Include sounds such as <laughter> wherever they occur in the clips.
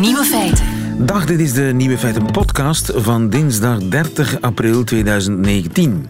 Nieuwe feiten. Dag, dit is de Nieuwe Feiten podcast van dinsdag 30 april 2019.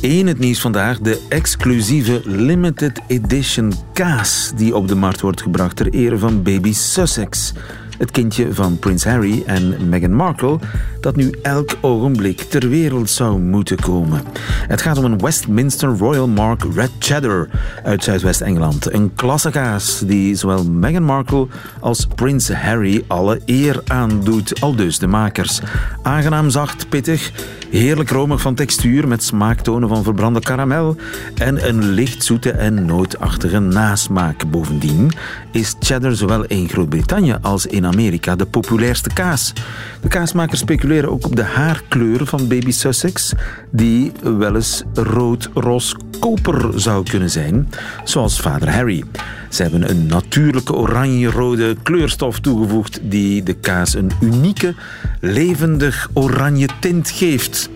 In het nieuws vandaag de exclusieve limited edition kaas die op de markt wordt gebracht ter ere van baby Sussex het kindje van prins Harry en Meghan Markle, dat nu elk ogenblik ter wereld zou moeten komen. Het gaat om een Westminster Royal Mark Red Cheddar uit Zuidwest-Engeland. Een klassekaas die zowel Meghan Markle als prins Harry alle eer aandoet, al dus de makers. Aangenaam zacht, pittig, heerlijk romig van textuur met smaaktonen van verbrande karamel en een licht zoete en nootachtige nasmaak. Bovendien is cheddar zowel in Groot-Brittannië als in Amerika de populairste kaas. De kaasmakers speculeren ook op de haarkleur van baby Sussex, die wel eens rood-ros-koper zou kunnen zijn, zoals vader Harry. Ze hebben een natuurlijke oranje-rode kleurstof toegevoegd die de kaas een unieke, levendig oranje tint geeft.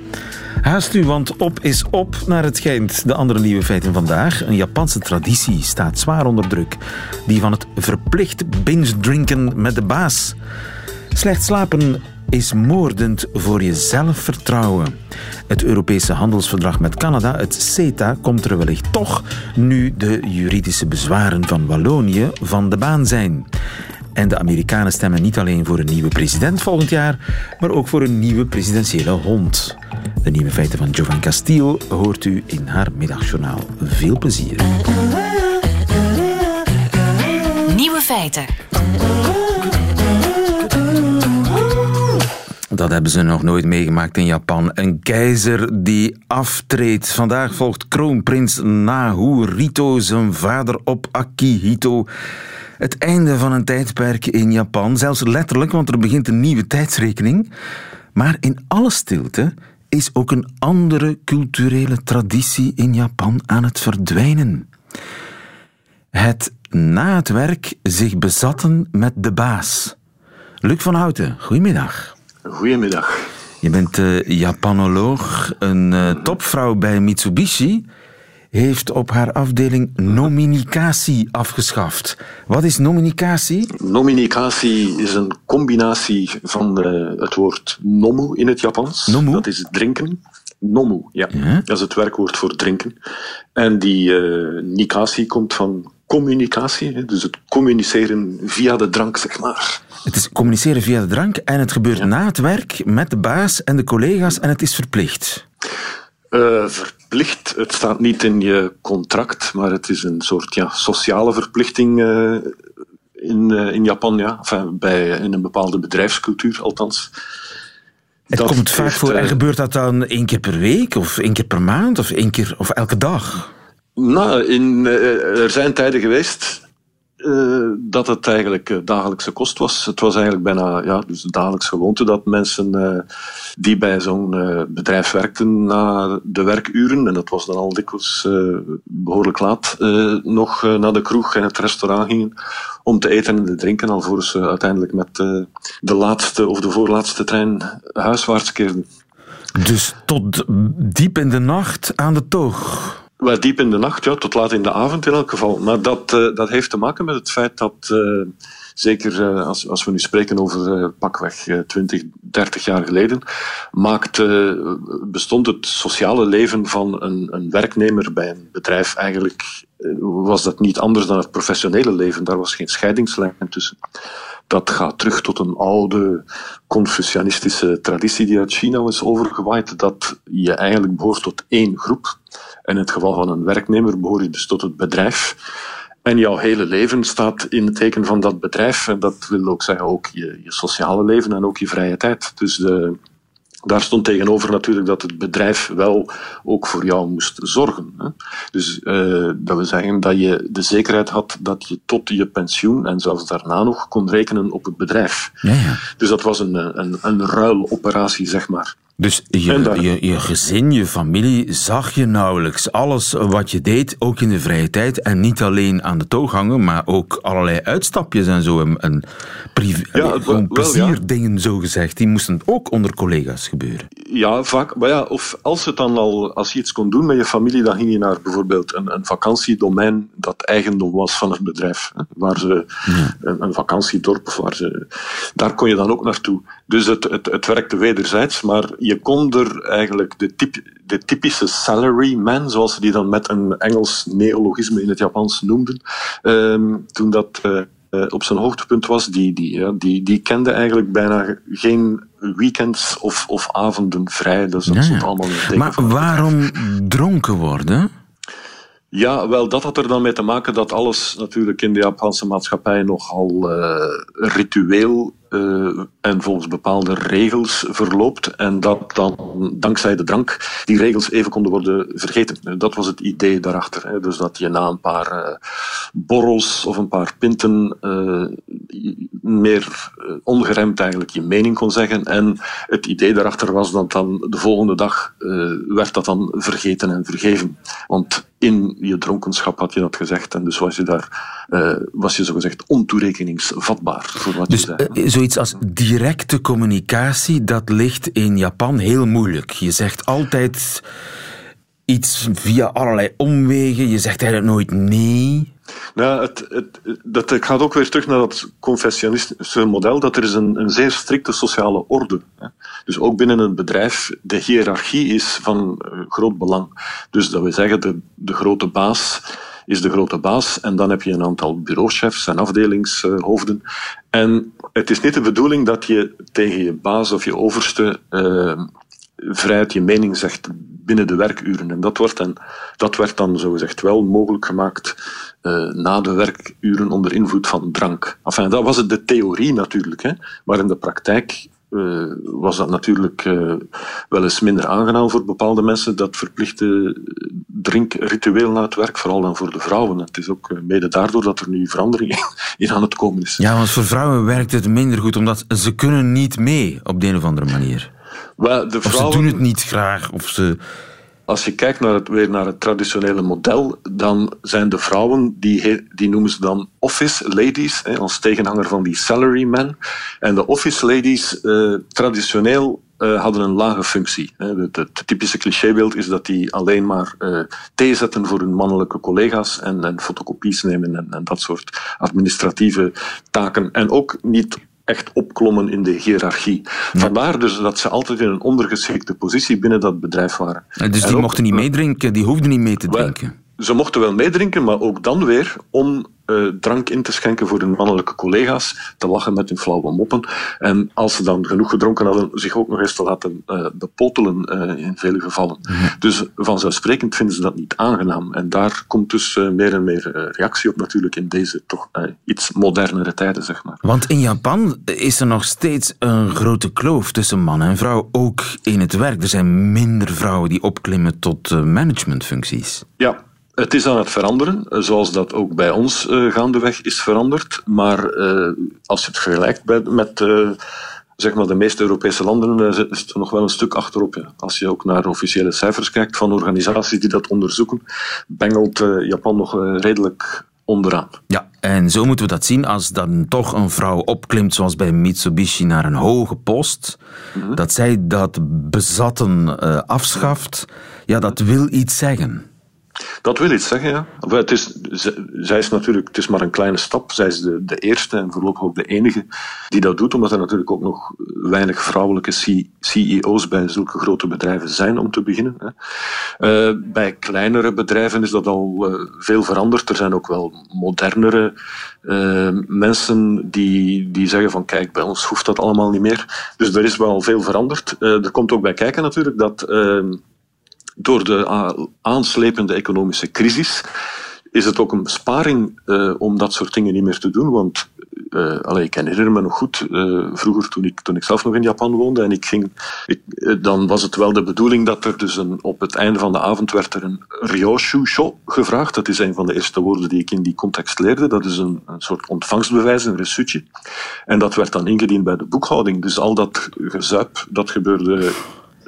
Haast u, want op is op naar het schijnt. De andere nieuwe feiten vandaag. Een Japanse traditie staat zwaar onder druk. Die van het verplicht binge-drinken met de baas. Slecht slapen is moordend voor je zelfvertrouwen. Het Europese handelsverdrag met Canada, het CETA, komt er wellicht toch nu de juridische bezwaren van Wallonië van de baan zijn. En de Amerikanen stemmen niet alleen voor een nieuwe president volgend jaar, maar ook voor een nieuwe presidentiële hond. De nieuwe feiten van Jovan Castile hoort u in haar middagjournaal. Veel plezier. Nieuwe feiten. Dat hebben ze nog nooit meegemaakt in Japan. Een keizer die aftreedt. Vandaag volgt kroonprins Naruhito zijn vader op Akihito. Het einde van een tijdperk in Japan, zelfs letterlijk, want er begint een nieuwe tijdsrekening. Maar in alle stilte is ook een andere culturele traditie in Japan aan het verdwijnen. Het na het werk zich bezatten met de baas. Luc van Houten, goedemiddag. Goedemiddag. Je bent uh, Japanoloog, een uh, topvrouw bij Mitsubishi heeft op haar afdeling nominicatie afgeschaft. Wat is nominicatie? Nominicatie is een combinatie van uh, het woord nomu in het Japans. Nomu? Dat is drinken. Nomu, ja. ja. Dat is het werkwoord voor drinken. En die uh, nicatie komt van communicatie, dus het communiceren via de drank, zeg maar. Het is communiceren via de drank en het gebeurt ja. na het werk met de baas en de collega's en het is verplicht. Uh, verplicht, het staat niet in je contract, maar het is een soort ja, sociale verplichting uh, in, uh, in Japan, ja. Enfin, bij, in een bepaalde bedrijfscultuur althans. Het dat komt vaak voor en gebeurt dat dan één keer per week of één keer per maand of één keer of elke dag? Nou, in, er zijn tijden geweest uh, dat het eigenlijk uh, dagelijkse kost was. Het was eigenlijk bijna ja, dus de dagelijkse gewoonte dat mensen uh, die bij zo'n bedrijf werkten na de werkuren, en dat was dan al dikwijls behoorlijk laat, nog naar de kroeg en het restaurant gingen om te eten en te drinken, alvorens ze uiteindelijk met de laatste of de voorlaatste trein huiswaarts keerden. Dus tot diep in de nacht aan de toog? Wel diep in de nacht, ja, tot laat in de avond in elk geval. Maar dat, uh, dat heeft te maken met het feit dat, uh, zeker uh, als, als we nu spreken over pakweg 20, 30 jaar geleden, bestond het sociale leven van een, een werknemer bij een bedrijf eigenlijk, was dat niet anders dan het professionele leven. Daar was geen scheidingslijn tussen. Dat gaat terug tot een oude Confucianistische traditie die uit China is overgewaaid, dat je eigenlijk behoort tot één groep. In het geval van een werknemer behoor je dus tot het bedrijf. En jouw hele leven staat in het teken van dat bedrijf. En dat wil ook zeggen ook je, je sociale leven en ook je vrije tijd. Dus de, daar stond tegenover natuurlijk dat het bedrijf wel ook voor jou moest zorgen. Hè. Dus uh, dat wil zeggen dat je de zekerheid had dat je tot je pensioen en zelfs daarna nog kon rekenen op het bedrijf. Ja, ja. Dus dat was een, een, een ruiloperatie, zeg maar. Dus je, je, je, gezin, je familie zag je nauwelijks. Alles wat je deed, ook in de vrije tijd. En niet alleen aan de toog hangen, maar ook allerlei uitstapjes en zo. En, ja, plezierdingen, ja. zo gezegd. Die moesten ook onder collega's gebeuren. Ja, vaak. Maar ja, of als, het dan al, als je iets kon doen met je familie, dan ging je naar bijvoorbeeld een, een vakantiedomein dat eigendom was van het bedrijf. Waar ze, een, een, vakantiedorp, waar ze, daar kon je dan ook naartoe. Dus het, het, het werkte wederzijds, maar je kon er eigenlijk de, typ, de typische salaryman, zoals ze die dan met een Engels neologisme in het Japans noemden, um, toen dat uh, op zijn hoogtepunt was, die, die, ja, die, die kende eigenlijk bijna geen weekends of, of avonden vrij. Dus dat ja, allemaal in Maar waarom dronken worden? Ja, wel, dat had er dan mee te maken dat alles natuurlijk in de Japanse maatschappij nogal uh, ritueel uh, en volgens bepaalde regels verloopt. En dat dan dankzij de drank die regels even konden worden vergeten. Dat was het idee daarachter. Hè. Dus dat je na een paar uh, borrels of een paar pinten meer ongeremd eigenlijk je mening kon zeggen. En het idee daarachter was dat dan de volgende dag werd dat dan vergeten en vergeven. Want in je dronkenschap had je dat gezegd. En dus was je daar, uh, was je zogezegd ontoerekeningsvatbaar voor wat dus, je zei. zoiets als directe communicatie, dat ligt in Japan heel moeilijk. Je zegt altijd iets via allerlei omwegen. Je zegt eigenlijk nooit nee. Nou, het, dat, ik ook weer terug naar dat confessionistische model, dat er is een, een zeer strikte sociale orde. Hè. Dus ook binnen een bedrijf, de hiërarchie is van uh, groot belang. Dus dat wil zeggen, de, de grote baas is de grote baas en dan heb je een aantal bureauchefs en afdelingshoofden. En het is niet de bedoeling dat je tegen je baas of je overste uh, vrijheid je mening zegt binnen de werkuren. En dat, wordt dan, dat werd dan zogezegd wel mogelijk gemaakt uh, na de werkuren onder invloed van drank. Enfin, dat was het de theorie natuurlijk, hè. maar in de praktijk uh, was dat natuurlijk uh, wel eens minder aangenaam voor bepaalde mensen, dat verplichte drinkritueel na het werk, vooral dan voor de vrouwen. Het is ook mede daardoor dat er nu verandering <laughs> in aan het komen is. Ja, want voor vrouwen werkt het minder goed, omdat ze kunnen niet mee op de een of andere manier. Well, de vrouwen, of ze doen het niet graag, of ze... Als je kijkt naar het, weer naar het traditionele model, dan zijn de vrouwen, die, die noemen ze dan office ladies, hè, als tegenhanger van die salarymen. En de office ladies, uh, traditioneel uh, hadden een lage functie. Het, het typische clichébeeld is dat die alleen maar uh, thee zetten voor hun mannelijke collega's en, en fotocopies nemen en, en, dat soort administratieve taken. En ook niet echt opklommen in de hiërarchie. Vandaar dus dat ze altijd in een ondergeschikte positie binnen dat bedrijf waren. Dus die mochten niet meedrinken, die hoefden niet mee te drinken? Ze mochten wel meedrinken, maar ook dan weer om uh, drank in te schenken voor hun mannelijke collega's, te lachen met hun flauwe moppen. En als ze dan genoeg gedronken hadden, zich ook nog eens te laten uh, bepotelen uh, in vele gevallen. Dus vanzelfsprekend vinden ze dat niet aangenaam. En daar komt dus meer en meer reactie op natuurlijk in deze toch iets modernere tijden, zeg maar. Want in Japan is er nog steeds een grote kloof tussen man en vrouw, ook in het werk. Er zijn minder vrouwen die opklimmen tot managementfuncties. Ja, het is aan het veranderen, eh, zoals dat ook bij ons uh, gaandeweg is veranderd. Maar uh, als je het vergelijkt bij, met uh, zeg maar de meeste Europese landen, is het er nog wel een stuk achterop. Ja. Als je ook naar officiële cijfers kijkt van organisaties die dat onderzoeken, bengelt Japan nog redelijk onderaan. Ja, en zo moeten we dat zien als dan toch een vrouw opklimt, zoals bij Mitsubishi, naar een hoge post, mm-hmm. dat zij dat bezatten afschaft. Ja, dat wil iets zeggen. Dat wil iets zeggen, ja. Het is, zij is natuurlijk, het is maar een kleine stap. Zij is de, de eerste en voorlopig ook de enige die dat doet, omdat er natuurlijk ook nog weinig vrouwelijke CEO's bij zulke grote bedrijven zijn, om te beginnen. Hè. Uh, bij kleinere bedrijven is dat al uh, veel veranderd. Er zijn ook wel modernere uh, mensen die, die zeggen van kijk, bij ons hoeft dat allemaal niet meer. Dus er is wel veel veranderd. er komt ook bij kijken natuurlijk dat door de aanslepende economische crisis is het ook een besparing uh, om dat soort dingen niet meer te doen. Want uh, allee, ik herinner me nog goed, vroeger toen ik, toen ik zelf nog in Japan woonde en ik ging, dan was het wel de bedoeling dat er dus een, op het einde van de avond werd er een ryoshu sho gevraagd. Dat is een van de eerste woorden die ik in die context leerde. Dat is een, een soort ontvangstbewijs, een resuutje. En dat werd dan ingediend bij de boekhouding. Dus al dat gezuip, dat gebeurde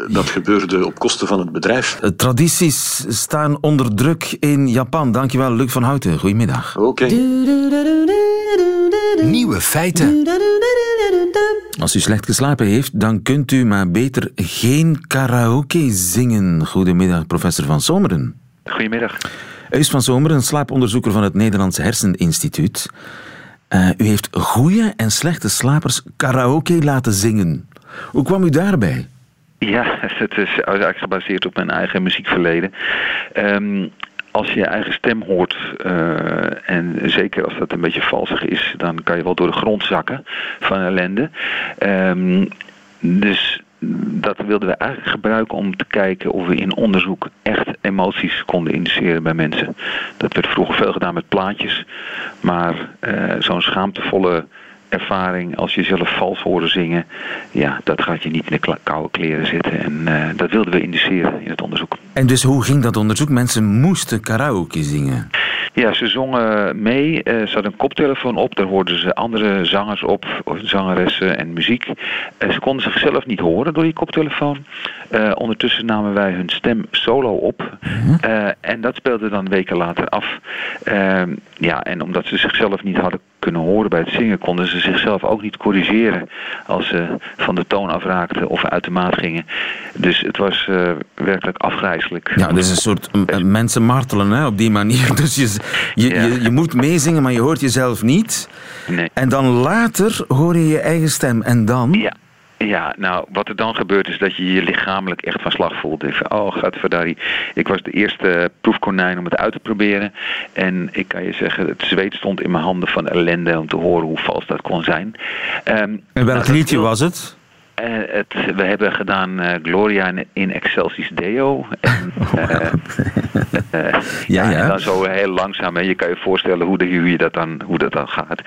dat gebeurde op kosten van het bedrijf. Tradities staan onder druk in Japan. Dankjewel, Luc van Houten. Goedemiddag. Oké. Nieuwe feiten. Als u slecht geslapen heeft, dan kunt u maar beter geen karaoke zingen. Goedemiddag, professor Van Zomeren. Goedemiddag. Eus van Zomeren, slaaponderzoeker van het Nederlandse Herseninstituut. Uh, u heeft goede en slechte slapers karaoke laten zingen. Hoe kwam u daarbij? Ja, <laughs> het is eigenlijk gebaseerd op mijn eigen muziekverleden. Um, als je je eigen stem hoort, uh, en zeker als dat een beetje valsig is, dan kan je wel door de grond zakken van ellende. Um, dus dat wilden we eigenlijk gebruiken om te kijken of we in onderzoek echt emoties konden induceren bij mensen. Dat werd vroeger veel gedaan met plaatjes, maar uh, zo'n schaamtevolle ervaring als je zelf vals horen zingen, ja, dat gaat je niet in de koude kleren zitten. En uh, dat wilden we indiceren in het onderzoek. En dus hoe ging dat onderzoek? Mensen moesten karaoke zingen? Ja, ze zongen mee. Uh, ze hadden een koptelefoon op. Daar hoorden ze andere zangers op, of zangeressen en muziek. Uh, ze konden zichzelf niet horen door die koptelefoon. Uh, ondertussen namen wij hun stem solo op. Uh, en dat speelde dan weken later af. Uh, ja, en omdat ze zichzelf niet hadden kunnen horen bij het zingen, konden ze zichzelf ook niet corrigeren als ze van de toon afraakten of uit de maat gingen. Dus het was werkelijk afgrijzelijk. Ja, dus een soort mensen martelen hè, op die manier. <laughs> Dus je, je, ja. je, je, moet meezingen, maar je hoort jezelf niet. Nee. En dan later hoor je je eigen stem. En dan? Ja. Ja, nou, wat er dan gebeurt is dat je je lichamelijk echt van slag voelt. Van, oh, gadverdari. Ik was de eerste proefkonijn om het uit te proberen. En ik kan je zeggen, het zweet stond in mijn handen van ellende om te horen hoe vals dat kon zijn. Um, en welk liedje was het? Uh, het, we hebben gedaan uh, Gloria in, in, Excelsis Deo. En, <laughs> uh, <laughs> ja, ja. En dan zo heel langzaam. En je kan je voorstellen hoe, de, hoe, je dat dan, hoe dat dan gaat.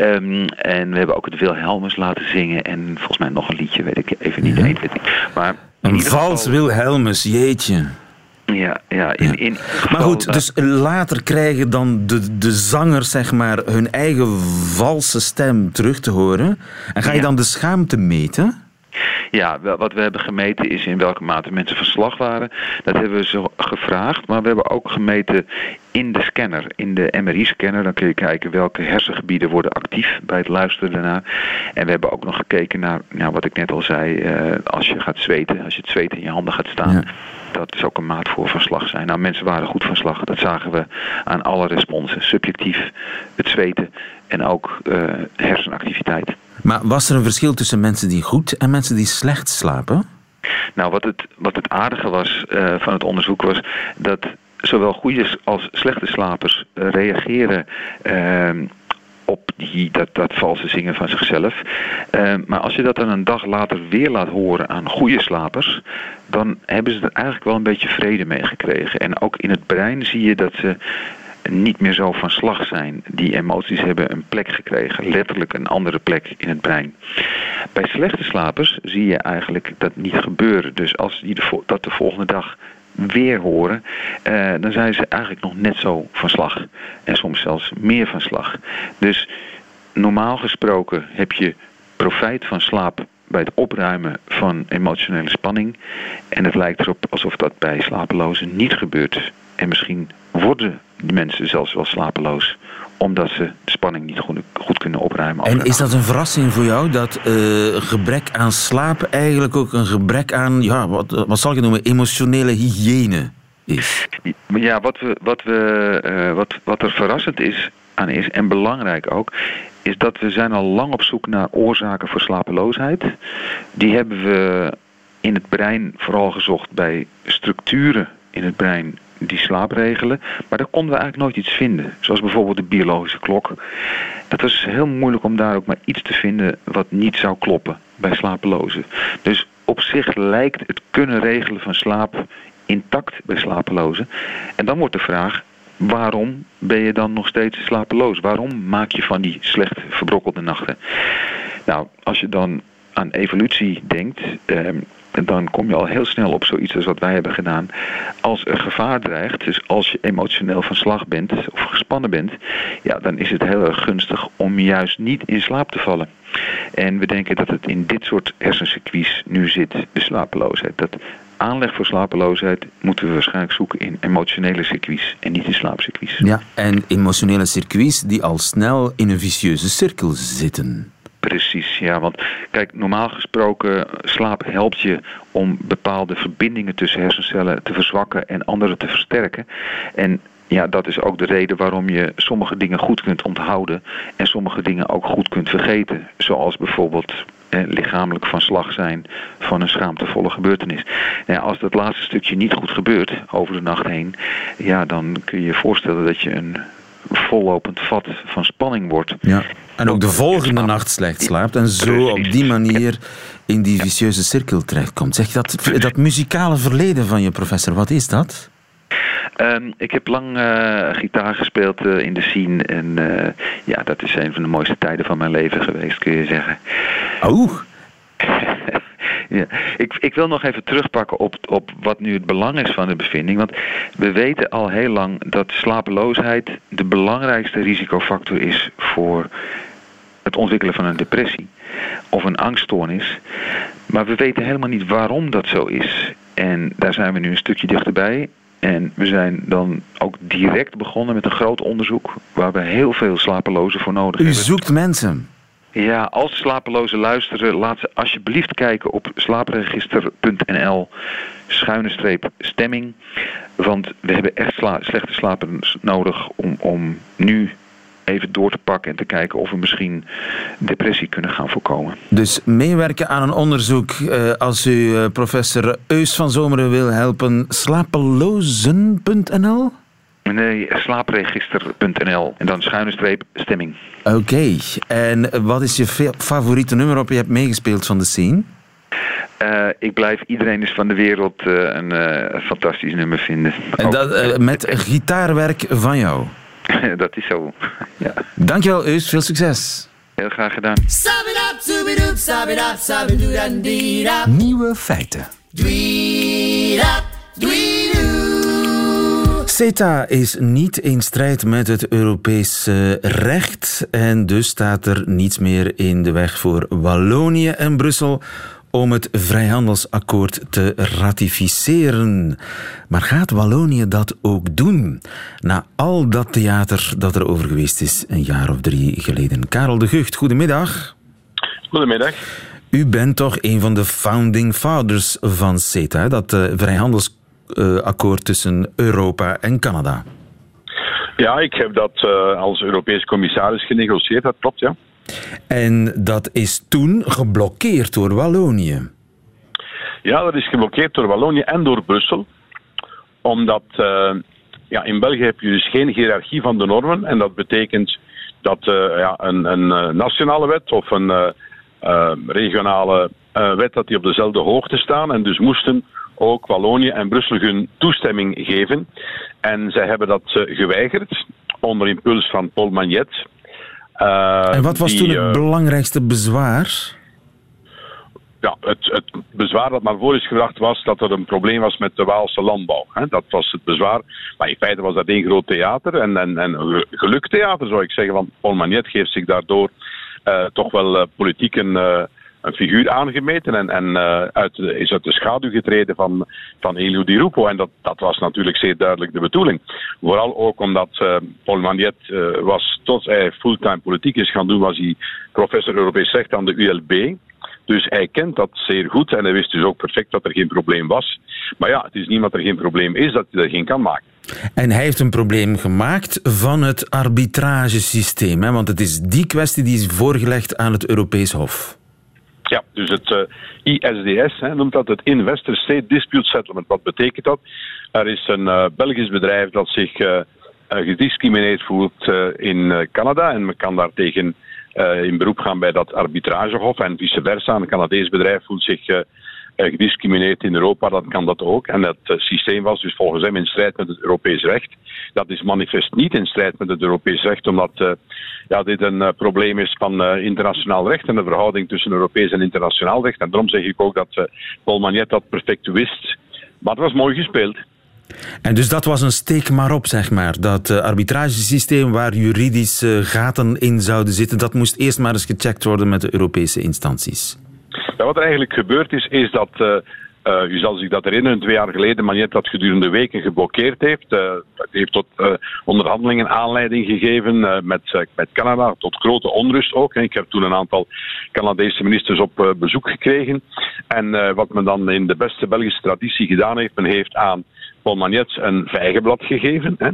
Um, en we hebben ook het Wilhelmus laten zingen. En volgens mij nog een liedje, weet ik even niet. Ja. Weet ik. Maar een vals geval... Wilhelmus, jeetje. Ja, ja. In, in maar goed, dus later krijgen dan de, de zangers zeg maar, hun eigen valse stem terug te horen. En ga je ja. dan de schaamte meten? Ja, wat we hebben gemeten is in welke mate mensen van slag waren. Dat hebben we ze gevraagd, maar we hebben ook gemeten in de scanner, in de MRI-scanner. Dan kun je kijken welke hersengebieden worden actief bij het luisteren daarna. En we hebben ook nog gekeken naar, nou, wat ik net al zei, uh, als je gaat zweten, als je het zweten in je handen gaat staan. Ja. Dat is ook een maat voor van slag zijn. Nou, mensen waren goed van slag. Dat zagen we aan alle responsen. Subjectief, het zweten en ook uh, hersenactiviteit. Maar was er een verschil tussen mensen die goed en mensen die slecht slapen? Nou, wat het, wat het aardige was uh, van het onderzoek was dat zowel goede als slechte slapers uh, reageren. Uh, op die, dat, dat valse zingen van zichzelf. Uh, maar als je dat dan een dag later weer laat horen aan goede slapers, dan hebben ze er eigenlijk wel een beetje vrede mee gekregen. En ook in het brein zie je dat ze niet meer zo van slag zijn. Die emoties hebben een plek gekregen, letterlijk een andere plek in het brein. Bij slechte slapers zie je eigenlijk dat niet gebeuren. Dus als die dat de volgende dag weer horen, uh, dan zijn ze eigenlijk nog net zo van slag. En soms zelfs meer van slag. Dus normaal gesproken heb je profijt van slaap bij het opruimen van emotionele spanning. En het lijkt erop alsof dat bij slapelozen niet gebeurt. En misschien worden die mensen zelfs wel slapeloos omdat ze de spanning niet goed, goed kunnen opruimen. En is dat een verrassing voor jou dat uh, gebrek aan slaap eigenlijk ook een gebrek aan, ja, wat, wat zal ik noemen, emotionele hygiëne is? Ja, wat, we, wat, we, uh, wat, wat er verrassend is aan is, en belangrijk ook, is dat we zijn al lang op zoek naar oorzaken voor slapeloosheid. Die hebben we in het brein vooral gezocht bij structuren in het brein die slaap regelen. Maar daar konden we eigenlijk nooit iets vinden. Zoals bijvoorbeeld de biologische klok. Dat was heel moeilijk om daar ook maar iets te vinden wat niet zou kloppen bij slapelozen. Dus op zich lijkt het kunnen regelen van slaap intact bij slapelozen. En dan wordt de vraag, waarom ben je dan nog steeds slapeloos? Waarom maak je van die slecht verbrokkelde nachten? Nou, als je dan aan evolutie denkt, eh, dan kom je al heel snel op zoiets als wat wij hebben gedaan. Als er gevaar dreigt, dus als je emotioneel van slag bent of gespannen bent, ja, dan is het heel erg gunstig om juist niet in slaap te vallen. En we denken dat het in dit soort hersencircuits nu zit, de slapeloosheid. Dat aanleg voor slapeloosheid moeten we waarschijnlijk zoeken in emotionele circuits en niet in slaapcircuits. Ja, en emotionele circuits die al snel in een vicieuze cirkel zitten. Precies, ja. Want kijk, normaal gesproken, slaap helpt je om bepaalde verbindingen tussen hersencellen te verzwakken en andere te versterken. En ja, dat is ook de reden waarom je sommige dingen goed kunt onthouden en sommige dingen ook goed kunt vergeten. Zoals bijvoorbeeld eh, lichamelijk van slag zijn van een schaamtevolle gebeurtenis. Ja, als dat laatste stukje niet goed gebeurt over de nacht heen, ja, dan kun je je voorstellen dat je een vollopend vat van spanning wordt. Ja. En ook de volgende nacht slecht slaapt en zo op die manier in die vicieuze cirkel terechtkomt. Zeg, dat, dat muzikale verleden van je professor, wat is dat? Um, ik heb lang uh, gitaar gespeeld uh, in de scene. En uh, ja, dat is een van de mooiste tijden van mijn leven geweest, kun je zeggen. Oh! Ja. ik, ik wil nog even terugpakken op, op wat nu het belang is van de bevinding. Want we weten al heel lang dat slapeloosheid de belangrijkste risicofactor is voor het ontwikkelen van een depressie of een angststoornis. Maar we weten helemaal niet waarom dat zo is. En daar zijn we nu een stukje dichterbij. En we zijn dan ook direct begonnen met een groot onderzoek waar we heel veel slapelozen voor nodig U hebben. U zoekt mensen. Ja, als slapelozen luisteren, laat ze alsjeblieft kijken op slaapregister.nl schuine streep stemming. Want we hebben echt slechte slapers nodig om, om nu even door te pakken en te kijken of we misschien depressie kunnen gaan voorkomen. Dus meewerken aan een onderzoek uh, als u uh, professor Eus van Zomeren wil helpen, slapelozen.nl? Nee, slaapregister.nl en dan schuine streep stemming. Oké, okay. en wat is je favoriete nummer op je hebt meegespeeld van de scene? Uh, ik blijf iedereen is van de wereld een fantastisch nummer vinden. En dat met <laughs> gitaarwerk van jou? dat is zo. <laughs> ja. Dankjewel, Eus. Veel succes. Heel graag gedaan. Nieuwe feiten. CETA is niet in strijd met het Europese recht en dus staat er niets meer in de weg voor Wallonië en Brussel om het vrijhandelsakkoord te ratificeren. Maar gaat Wallonië dat ook doen? Na al dat theater dat er over geweest is een jaar of drie geleden. Karel de Gucht, goedemiddag. Goedemiddag. U bent toch een van de founding fathers van CETA, dat uh, vrijhandelsakkoord tussen Europa en Canada. Ja, ik heb dat uh, als Europees commissaris genegocieerd, dat klopt, ja. En dat is toen geblokkeerd door Wallonië. Ja, dat is geblokkeerd door Wallonië en door Brussel. Omdat uh, ja, in België heb je dus geen hiërarchie van de normen. En dat betekent dat uh, ja, een, een, nationale wet of een uh, regionale wet dat die op dezelfde hoogte staan. En dus moesten ook Wallonië en Brussel hun toestemming geven. En zij hebben dat geweigerd onder impuls van Paul Magnet. Uh, en wat was die, toen het uh, belangrijkste bezwaar? Ja, het, het, bezwaar dat naar voren is gebracht was dat er een probleem was met de Waalse landbouw. Hè? Dat was het bezwaar. Maar in feite was dat één groot theater en, en, en geluktheater zou ik zeggen. Want Paul Magnet geeft zich daardoor uh, toch wel politiek een, een figuur aangemeten en, en uh, uit, is uit de schaduw getreden van, van Elio Di Rupo. En dat, dat was natuurlijk zeer duidelijk de bedoeling. Vooral ook omdat uh, Paul Magnet uh, was, tot hij fulltime politiek is gaan doen, was hij professor Europees recht aan de ULB. Dus hij kent dat zeer goed en hij wist dus ook perfect dat er geen probleem was. Maar ja, het is niet dat er geen probleem is, dat hij er geen kan maken. En hij heeft een probleem gemaakt van het arbitragesysteem. Hè? Want het is die kwestie die is voorgelegd aan het Europees Hof. Ja, dus het uh, ISDS hè, noemt dat het Investor State Dispute Settlement. Wat betekent dat? Er is een uh, Belgisch bedrijf dat zich uh, gediscrimineerd voelt in Canada en men kan daartegen in beroep gaan bij dat arbitragehof en vice versa. Een Canadees bedrijf voelt zich gediscrimineerd in Europa, dan kan dat ook. En dat systeem was dus volgens hem in strijd met het Europees recht. Dat is manifest niet in strijd met het Europees recht, omdat ja, dit een probleem is van internationaal recht en de verhouding tussen Europees en internationaal recht. En daarom zeg ik ook dat Paul Magnet dat perfect wist. Maar het was mooi gespeeld. En dus dat was een steek maar op, zeg maar. Dat uh, arbitragesysteem waar juridische gaten in zouden zitten, dat moest eerst maar eens gecheckt worden met de Europese instanties. Wat er eigenlijk gebeurd is, is dat uh, u zal zich dat herinneren, twee jaar geleden Magnet dat gedurende weken geblokkeerd heeft. Uh, dat heeft tot onderhandelingen aanleiding gegeven met, met Canada, tot grote onrust ook. Ik heb toen een aantal Canadese ministers op bezoek gekregen. En wat men dan in de beste Belgische traditie gedaan heeft, men heeft aan Paul Magnet een vijgenblad gegeven. Hè.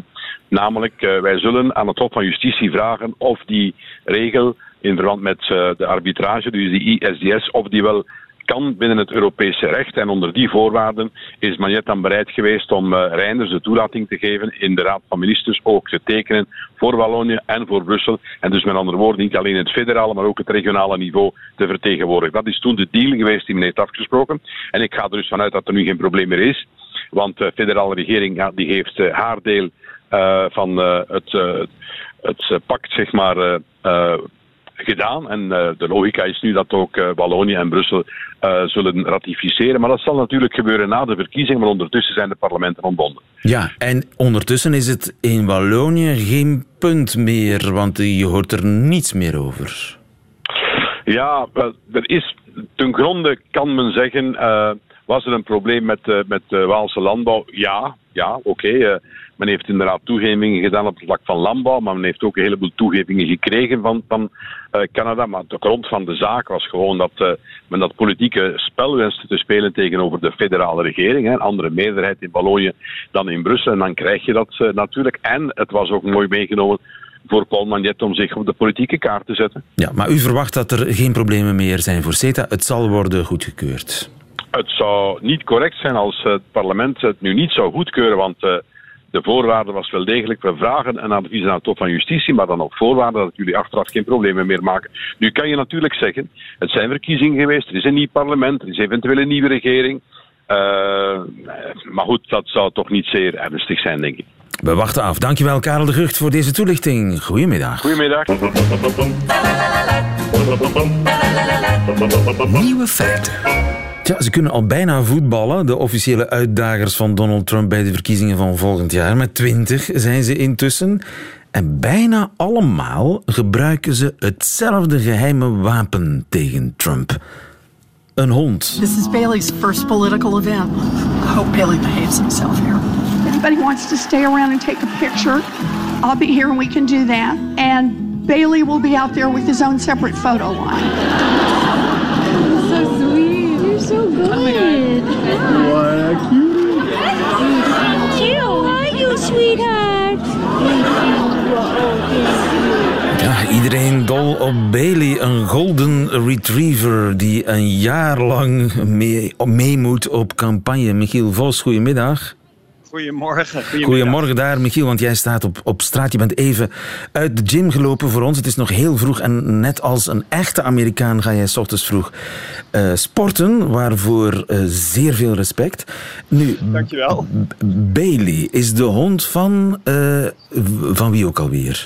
Namelijk, wij zullen aan het Hof van Justitie vragen of die regel in verband met de arbitrage, dus die ISDS, of die wel kan binnen het Europese recht. En onder die voorwaarden is Magnet dan bereid geweest om uh, Reinders de toelating te geven in de Raad van Ministers ook te tekenen voor Wallonië en voor Brussel. En dus met andere woorden niet alleen het federale, maar ook het regionale niveau te vertegenwoordigen. Dat is toen de deal geweest die men heeft afgesproken. En ik ga er dus vanuit dat er nu geen probleem meer is. Want de federale regering die heeft haar deel van het, het pact, zeg maar gedaan. En uh, de logica is nu dat ook uh, Wallonië en Brussel uh, zullen ratificeren. Maar dat zal natuurlijk gebeuren na de verkiezingen, maar ondertussen zijn de parlementen ontbonden. Ja, en ondertussen is het in Wallonië geen punt meer, want je hoort er niets meer over. Ja, er is ten gronde kan men zeggen, was er een probleem met, met de Waalse landbouw? Ja, ja, oké. Okay. Men heeft inderdaad toegevingen gedaan op het vlak van landbouw, maar men heeft ook een heleboel toegevingen gekregen van, van Canada. Maar de grond van de zaak was gewoon dat men dat politieke spel wenste te spelen tegenover de federale regering. Een andere meerderheid in Wallonië dan in Brussel. En dan krijg je dat natuurlijk. En het was ook mooi meegenomen voor Paul Magnet om zich op de politieke kaart te zetten. Ja, maar u verwacht dat er geen problemen meer zijn voor CETA. Het zal worden goedgekeurd. Het zou niet correct zijn als het parlement het nu niet zou goedkeuren, want de voorwaarde was wel degelijk, we vragen een advies aan het Hof van Justitie, maar dan op voorwaarde dat jullie achteraf geen problemen meer maken. Nu kan je natuurlijk zeggen, het zijn verkiezingen geweest, er is een nieuw parlement, er is eventueel een nieuwe regering. Uh, maar goed, dat zou toch niet zeer ernstig zijn, denk ik. We wachten af. Dankjewel, Karel de Gucht, voor deze toelichting. Goedemiddag. Goedemiddag. Nieuwe feiten. Ja, ze kunnen al bijna voetballen, de officiële uitdagers van Donald Trump bij de verkiezingen van volgend jaar. Met twintig zijn ze intussen. En bijna allemaal gebruiken ze hetzelfde geheime wapen tegen Trump. Een hond. This is Bailey's first political event. I hope Bailey behaves himself here. Anybody wants to stay around and take a picture? I'll be here and we can do that. And Bailey will be out there with his own separate photo line. Good. What a. How are you, sweetheart? Ja, iedereen dol op Bailey, een golden retriever die een jaar lang mee, mee moet op campagne. Michiel Vos, goedemiddag. Goedemorgen. Goedemorgen daar, Michiel, want jij staat op, op straat. Je bent even uit de gym gelopen voor ons. Het is nog heel vroeg en net als een echte Amerikaan ga jij s ochtends vroeg uh, sporten, waarvoor uh, zeer veel respect. Nu, Dankjewel. Bailey is de hond van, uh, van wie ook alweer?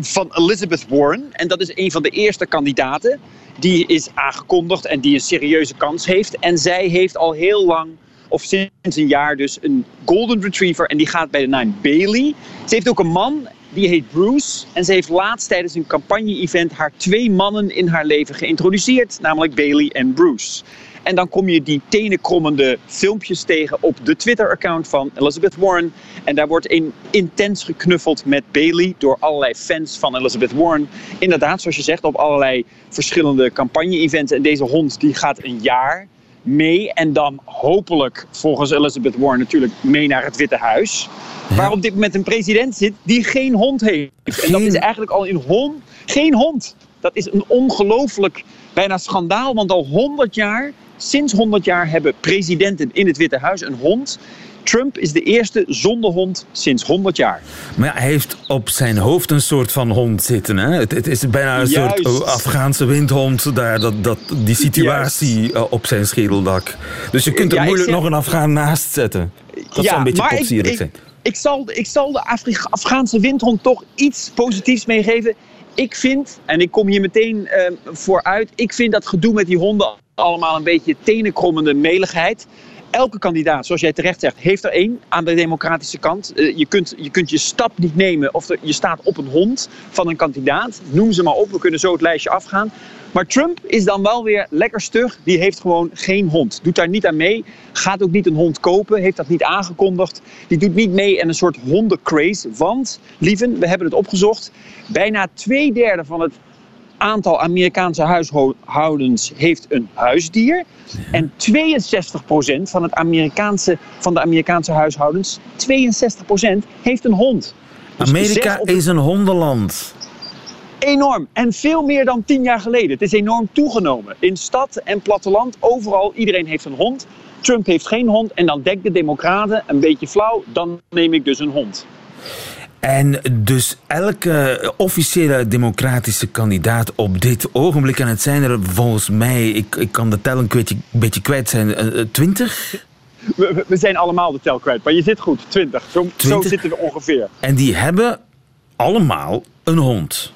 van Elizabeth Warren. En dat is een van de eerste kandidaten. Die is aangekondigd en die een serieuze kans heeft. En zij heeft al heel lang of sinds een jaar dus een golden retriever en die gaat bij de naam Bailey. Ze heeft ook een man, die heet Bruce. En ze heeft laatst tijdens een campagne-event haar twee mannen in haar leven geïntroduceerd, namelijk Bailey en Bruce. En dan kom je die tenenkrommende filmpjes tegen op de Twitter-account van Elizabeth Warren. En daar wordt een intens geknuffeld met Bailey door allerlei fans van Elizabeth Warren. Inderdaad, zoals je zegt, op allerlei verschillende campagne-events. En deze hond die gaat een jaar mee. En dan hopelijk, volgens Elizabeth Warren natuurlijk, mee naar het Witte Huis. Waar op dit moment een president zit die geen hond heeft. En dat is eigenlijk al in hond. Geen hond. Dat is een ongelooflijk, bijna schandaal. Want al 100 jaar, sinds 100 jaar hebben presidenten in het Witte Huis een hond Trump is de eerste zonder hond sinds 100 jaar. Maar ja, hij heeft op zijn hoofd een soort van hond zitten. Hè? Het, het is bijna een Juist. soort Afghaanse windhond. Daar, dat, dat, die situatie eh, op zijn schedeldak. Dus je kunt er Ja, moeilijk zeg- nog een Afghaan naast zetten. Dat zou een beetje ik, zijn. Ik zal, ik zal de Afri- Afghaanse windhond toch iets positiefs meegeven. Ik vind, en ik kom hier meteen eh, vooruit, ik vind dat gedoe met die honden allemaal een beetje tenenkrommende meligheid. Elke kandidaat, zoals jij terecht zegt, heeft er één aan de democratische kant. Eh, je, kunt, je kunt je stap niet nemen of je staat op een hond van een kandidaat. Noem ze maar op, we kunnen zo het lijstje afgaan. Maar Trump is dan wel weer lekker stug. Die heeft gewoon geen hond. Doet daar niet aan mee. Gaat ook niet een hond kopen. Heeft dat niet aangekondigd. Die doet niet mee aan een soort hondencraze. Want, lieven, we hebben het opgezocht. Bijna twee derde van het aantal Amerikaanse huishoudens heeft een huisdier. En 62% van, het Amerikaanse, van de Amerikaanse huishoudens, 62% heeft een hond. Dus Amerika op- is een hondenland. Enorm. En veel meer dan tien jaar geleden. Het is enorm toegenomen. In stad en platteland, overal, iedereen heeft een hond. Trump heeft geen hond. En dan denken de democraten, een beetje flauw, dan neem ik dus een hond. En dus elke officiële democratische kandidaat op dit ogenblik, en het zijn er volgens mij, ik, ik kan de tel een beetje, beetje kwijt zijn, eh, eh, twintig? We, we- zijn allemaal de tel kwijt, maar je zit goed, 20. Zo, zo 20? zitten we ongeveer. En die hebben allemaal een hond.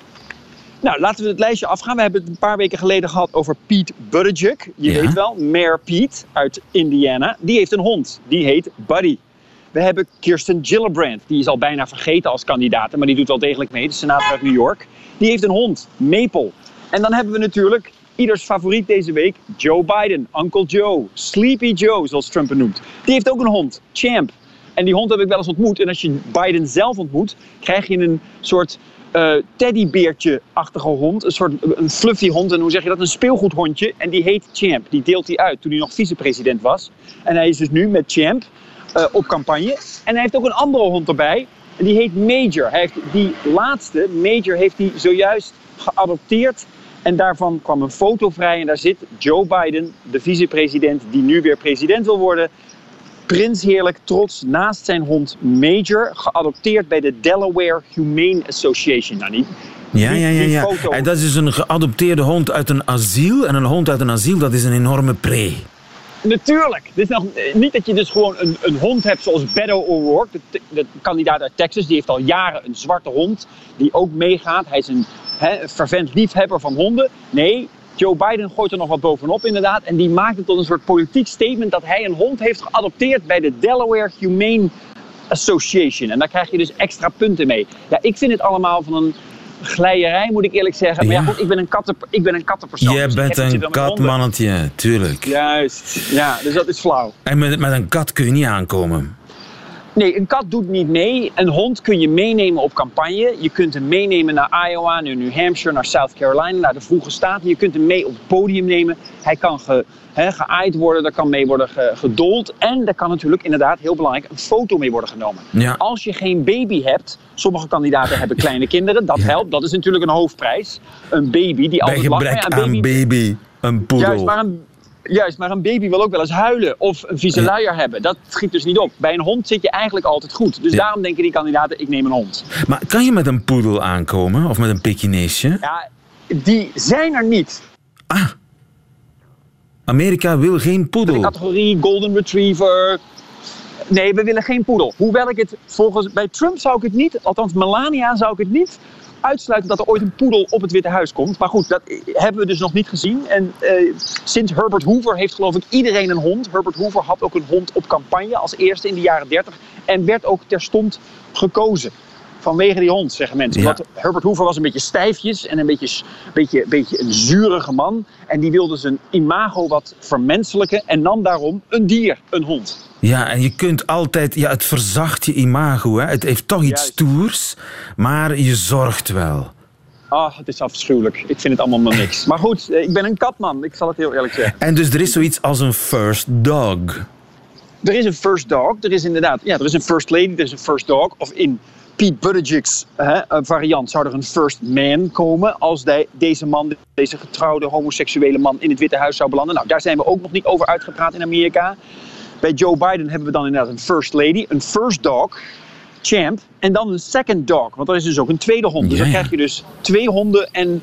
Nou, laten we het lijstje afgaan. We hebben het een paar weken geleden gehad over Pete Buttigieg. Je Ja. weet wel, Mayor Pete uit Indiana. Die heeft een hond. Die heet Buddy. We hebben Kirsten Gillibrand. Die is al bijna vergeten als kandidaat, maar die doet wel degelijk mee. De senator uit New York. Die heeft een hond, Maple. En dan hebben we natuurlijk ieders favoriet deze week, Joe Biden. Uncle Joe, Sleepy Joe, zoals Trump hem noemt. Die heeft ook een hond, Champ. En die hond heb ik wel eens ontmoet. En als je Biden zelf ontmoet, krijg je een soort eh teddybeertje-achtige hond. Een soort een fluffy hond. En hoe zeg je dat? Een speelgoedhondje. En die heet Champ. Die deelt hij uit toen hij nog vicepresident was. En hij is dus nu met Champ eh, op campagne. En hij heeft ook een andere hond erbij. En die heet Major. Hij heeft die laatste, Major, heeft hij zojuist geadopteerd. En daarvan kwam een foto vrij. En daar zit Joe Biden, de vicepresident, die nu weer president wil worden. Prinsheerlijk trots naast zijn hond Major, geadopteerd bij de Delaware Humane Association. Nou, die, Ja, ja, ja. ja. foto- En dat is dus een geadopteerde hond uit een asiel. En een hond uit een asiel, dat is een enorme pre. Natuurlijk. Dit is nog, niet dat je dus gewoon een, een hond hebt zoals Beto O'Rourke, de, kandidaat uit Texas. Die heeft al jaren een zwarte hond die ook meegaat. Hij is een, hè, een fervent liefhebber van honden. Nee, Joe Biden gooit er nog wat bovenop inderdaad. En die maakt het tot een soort politiek statement dat hij een hond heeft geadopteerd bij de Delaware Humane Association. En daar krijg je dus extra punten mee. Ja, ik vind het allemaal van een glijerij, moet ik eerlijk zeggen. Maar ja, goed, ik ben een, katten, ik ben een kattenpersoon. Jij dus bent een katmannetje, tuurlijk. Juist, ja, dus dat is flauw. En met, met een kat kun je niet aankomen. Nee, een kat doet niet mee. Een hond kun je meenemen op campagne. Je kunt hem meenemen naar Iowa, naar New Hampshire, naar South Carolina, naar de vroege staten. Je kunt hem mee op het podium nemen. Hij kan ge, geaaid worden, er kan mee worden ge- gedold. En er kan natuurlijk inderdaad, heel belangrijk, een foto mee worden genomen. Ja. Als je geen baby hebt, sommige kandidaten hebben kleine kinderen, dat helpt. Dat is natuurlijk een hoofdprijs. Een baby die Bij altijd gebrek ja, een aan baby, een poedel. Juist maar, een, juist, maar een baby wil ook wel eens huilen of een vieze luier hebben. Dat schiet dus niet op. Bij een hond zit je eigenlijk altijd goed. Dus Ja. daarom denken die kandidaten, ik neem een hond. Maar kan je met een poedel aankomen? Of met een Pekineesje? Ja, die zijn er niet. Ah. Amerika wil geen De poedel. categorie Golden Retriever. Nee, we willen geen poedel. Hoewel ik het volgens... Bij Trump zou ik het niet, althans Melania zou ik het niet uitsluiten dat er ooit een poedel op het Witte Huis komt. Maar goed, dat hebben we dus nog niet gezien. En eh, sinds Herbert Hoover heeft geloof ik iedereen een hond. Herbert Hoover had ook een hond op campagne als eerste in de jaren 30. En werd ook terstond gekozen. Vanwege die hond, zeggen mensen. Ja. Want Herbert Hoover was een beetje stijfjes en een beetje, beetje, beetje een zurige man. En die wilde zijn imago wat vermenselijken en nam daarom een dier, een hond. Ja, en je kunt altijd... Ja, het verzacht je imago. Hè. Het heeft toch iets stoers, maar je zorgt wel. Ah, het is afschuwelijk. Ik vind het allemaal maar niks. Maar goed, eh, ik ben een katman. Ik zal het heel eerlijk zeggen. En dus er is zoiets als een first dog. Er is een first dog. Er is inderdaad, ja, er is een first lady, er is een first dog. Of in Pete Buttigieg's hè, variant zou er een first man komen als de- deze man, deze getrouwde homoseksuele man in het Witte Huis zou belanden. Nou, daar zijn we ook nog niet over uitgepraat in Amerika. Bij Joe Biden hebben we dan inderdaad een first lady, een first dog, champ, en dan een second dog. Want er is dus ook een tweede hond. Dus Ja, dan krijg je dus twee honden en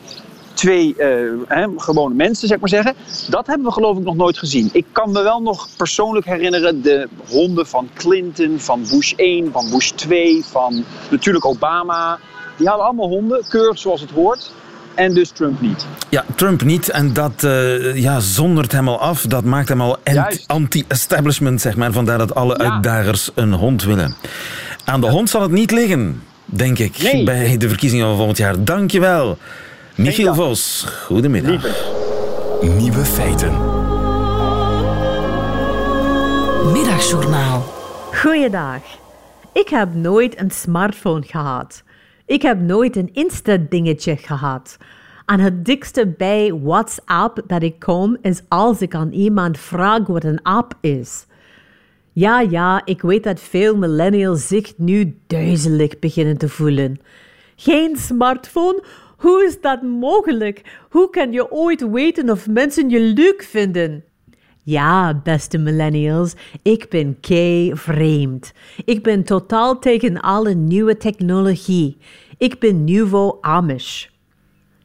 twee eh, hè, gewone mensen, zeg maar zeggen. Dat hebben we geloof ik nog nooit gezien. Ik kan me wel nog persoonlijk herinneren de honden van Clinton, van Bush 1, van Bush 2, van natuurlijk Obama. Die hadden allemaal honden, keurig zoals het hoort. En dus Trump niet. Ja, Trump niet. En dat eh, ja, zondert hem al af. Dat maakt hem al anti-establishment, zeg maar. Vandaar dat alle Ja. uitdagers een hond willen. Aan de hond zal het niet liggen, denk ik, Nee. bij de verkiezingen van volgend jaar. Dankjewel. Michiel. Vos, goedemiddag. Nieuwe feiten. Middagjournaal. Goeiedag. Ik heb nooit een smartphone gehad. Ik heb nooit een Insta-dingetje gehad. En het dikste bij WhatsApp dat ik kom is als ik aan iemand vraag wat een app is. Ja, ja, ik weet dat veel millennials zich nu duizelig beginnen te voelen. Geen smartphone? Hoe is dat mogelijk? Hoe kan je ooit weten of mensen je leuk vinden? Ja, beste millennials, ik ben kei vreemd. Ik ben totaal tegen alle nieuwe technologie. Ik ben nouveau Amish.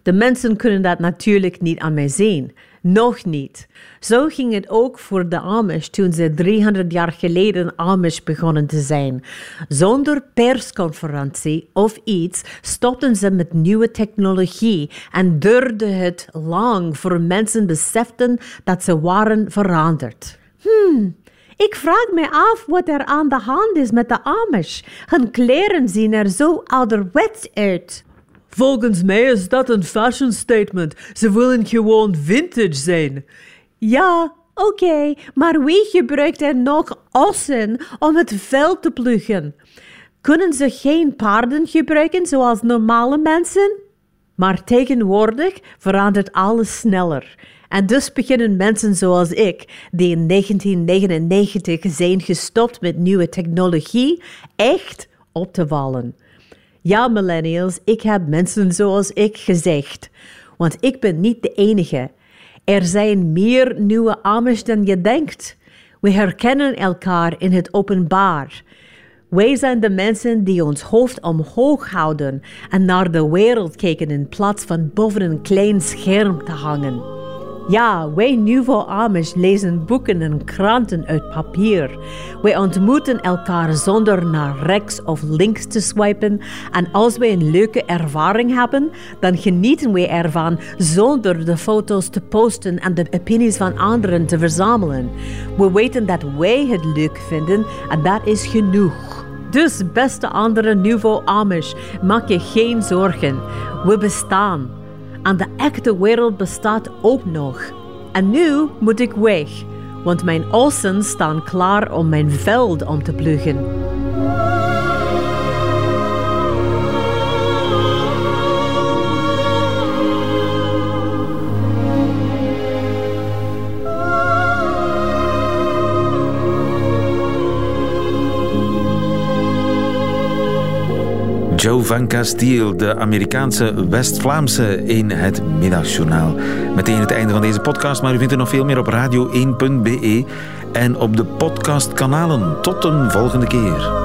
De mensen kunnen dat natuurlijk niet aan mij zien. Nog niet. Zo ging het ook voor de Amish toen ze 300 jaar geleden Amish begonnen te zijn. Zonder persconferentie of iets stopten ze met nieuwe technologie en duurde het lang voor mensen beseften dat ze waren veranderd. Hmm, ik vraag me af wat er aan de hand is met de Amish. Hun kleren zien er zo ouderwets uit. Volgens mij is dat een fashion statement. Ze willen gewoon vintage zijn. Ja, oké, maar wie gebruikt er nog ossen om het veld te ploegen? Kunnen ze geen paarden gebruiken zoals normale mensen? Maar tegenwoordig verandert alles sneller. En dus beginnen mensen zoals ik, die in 1999 zijn gestopt met nieuwe technologie, echt op te vallen. Ja, millennials, ik heb mensen zoals ik gezegd. Want ik ben niet de enige. Er zijn meer nieuwe Amish dan je denkt. We herkennen elkaar in het openbaar. Wij zijn de mensen die ons hoofd omhoog houden en naar de wereld kijken in plaats van boven een klein scherm te hangen. Ja, wij Nouveau Amish lezen boeken en kranten uit papier. Wij ontmoeten elkaar zonder naar rechts of links te swipen. En als wij een leuke ervaring hebben, dan genieten wij ervan zonder de foto's te posten en de opinies van anderen te verzamelen. We weten dat wij het leuk vinden en dat is genoeg. Dus, beste andere Nouveau Amish, maak je geen zorgen. We bestaan. En de echte wereld bestaat ook nog. En nu moet ik weg, want mijn ossen staan klaar om mijn veld om te ploegen. Joe van Castile, de Amerikaanse West-Vlaamse in het Middagjournaal. Meteen het einde van deze podcast, maar u vindt er nog veel meer op radio1.be en op de podcastkanalen. Tot een volgende keer.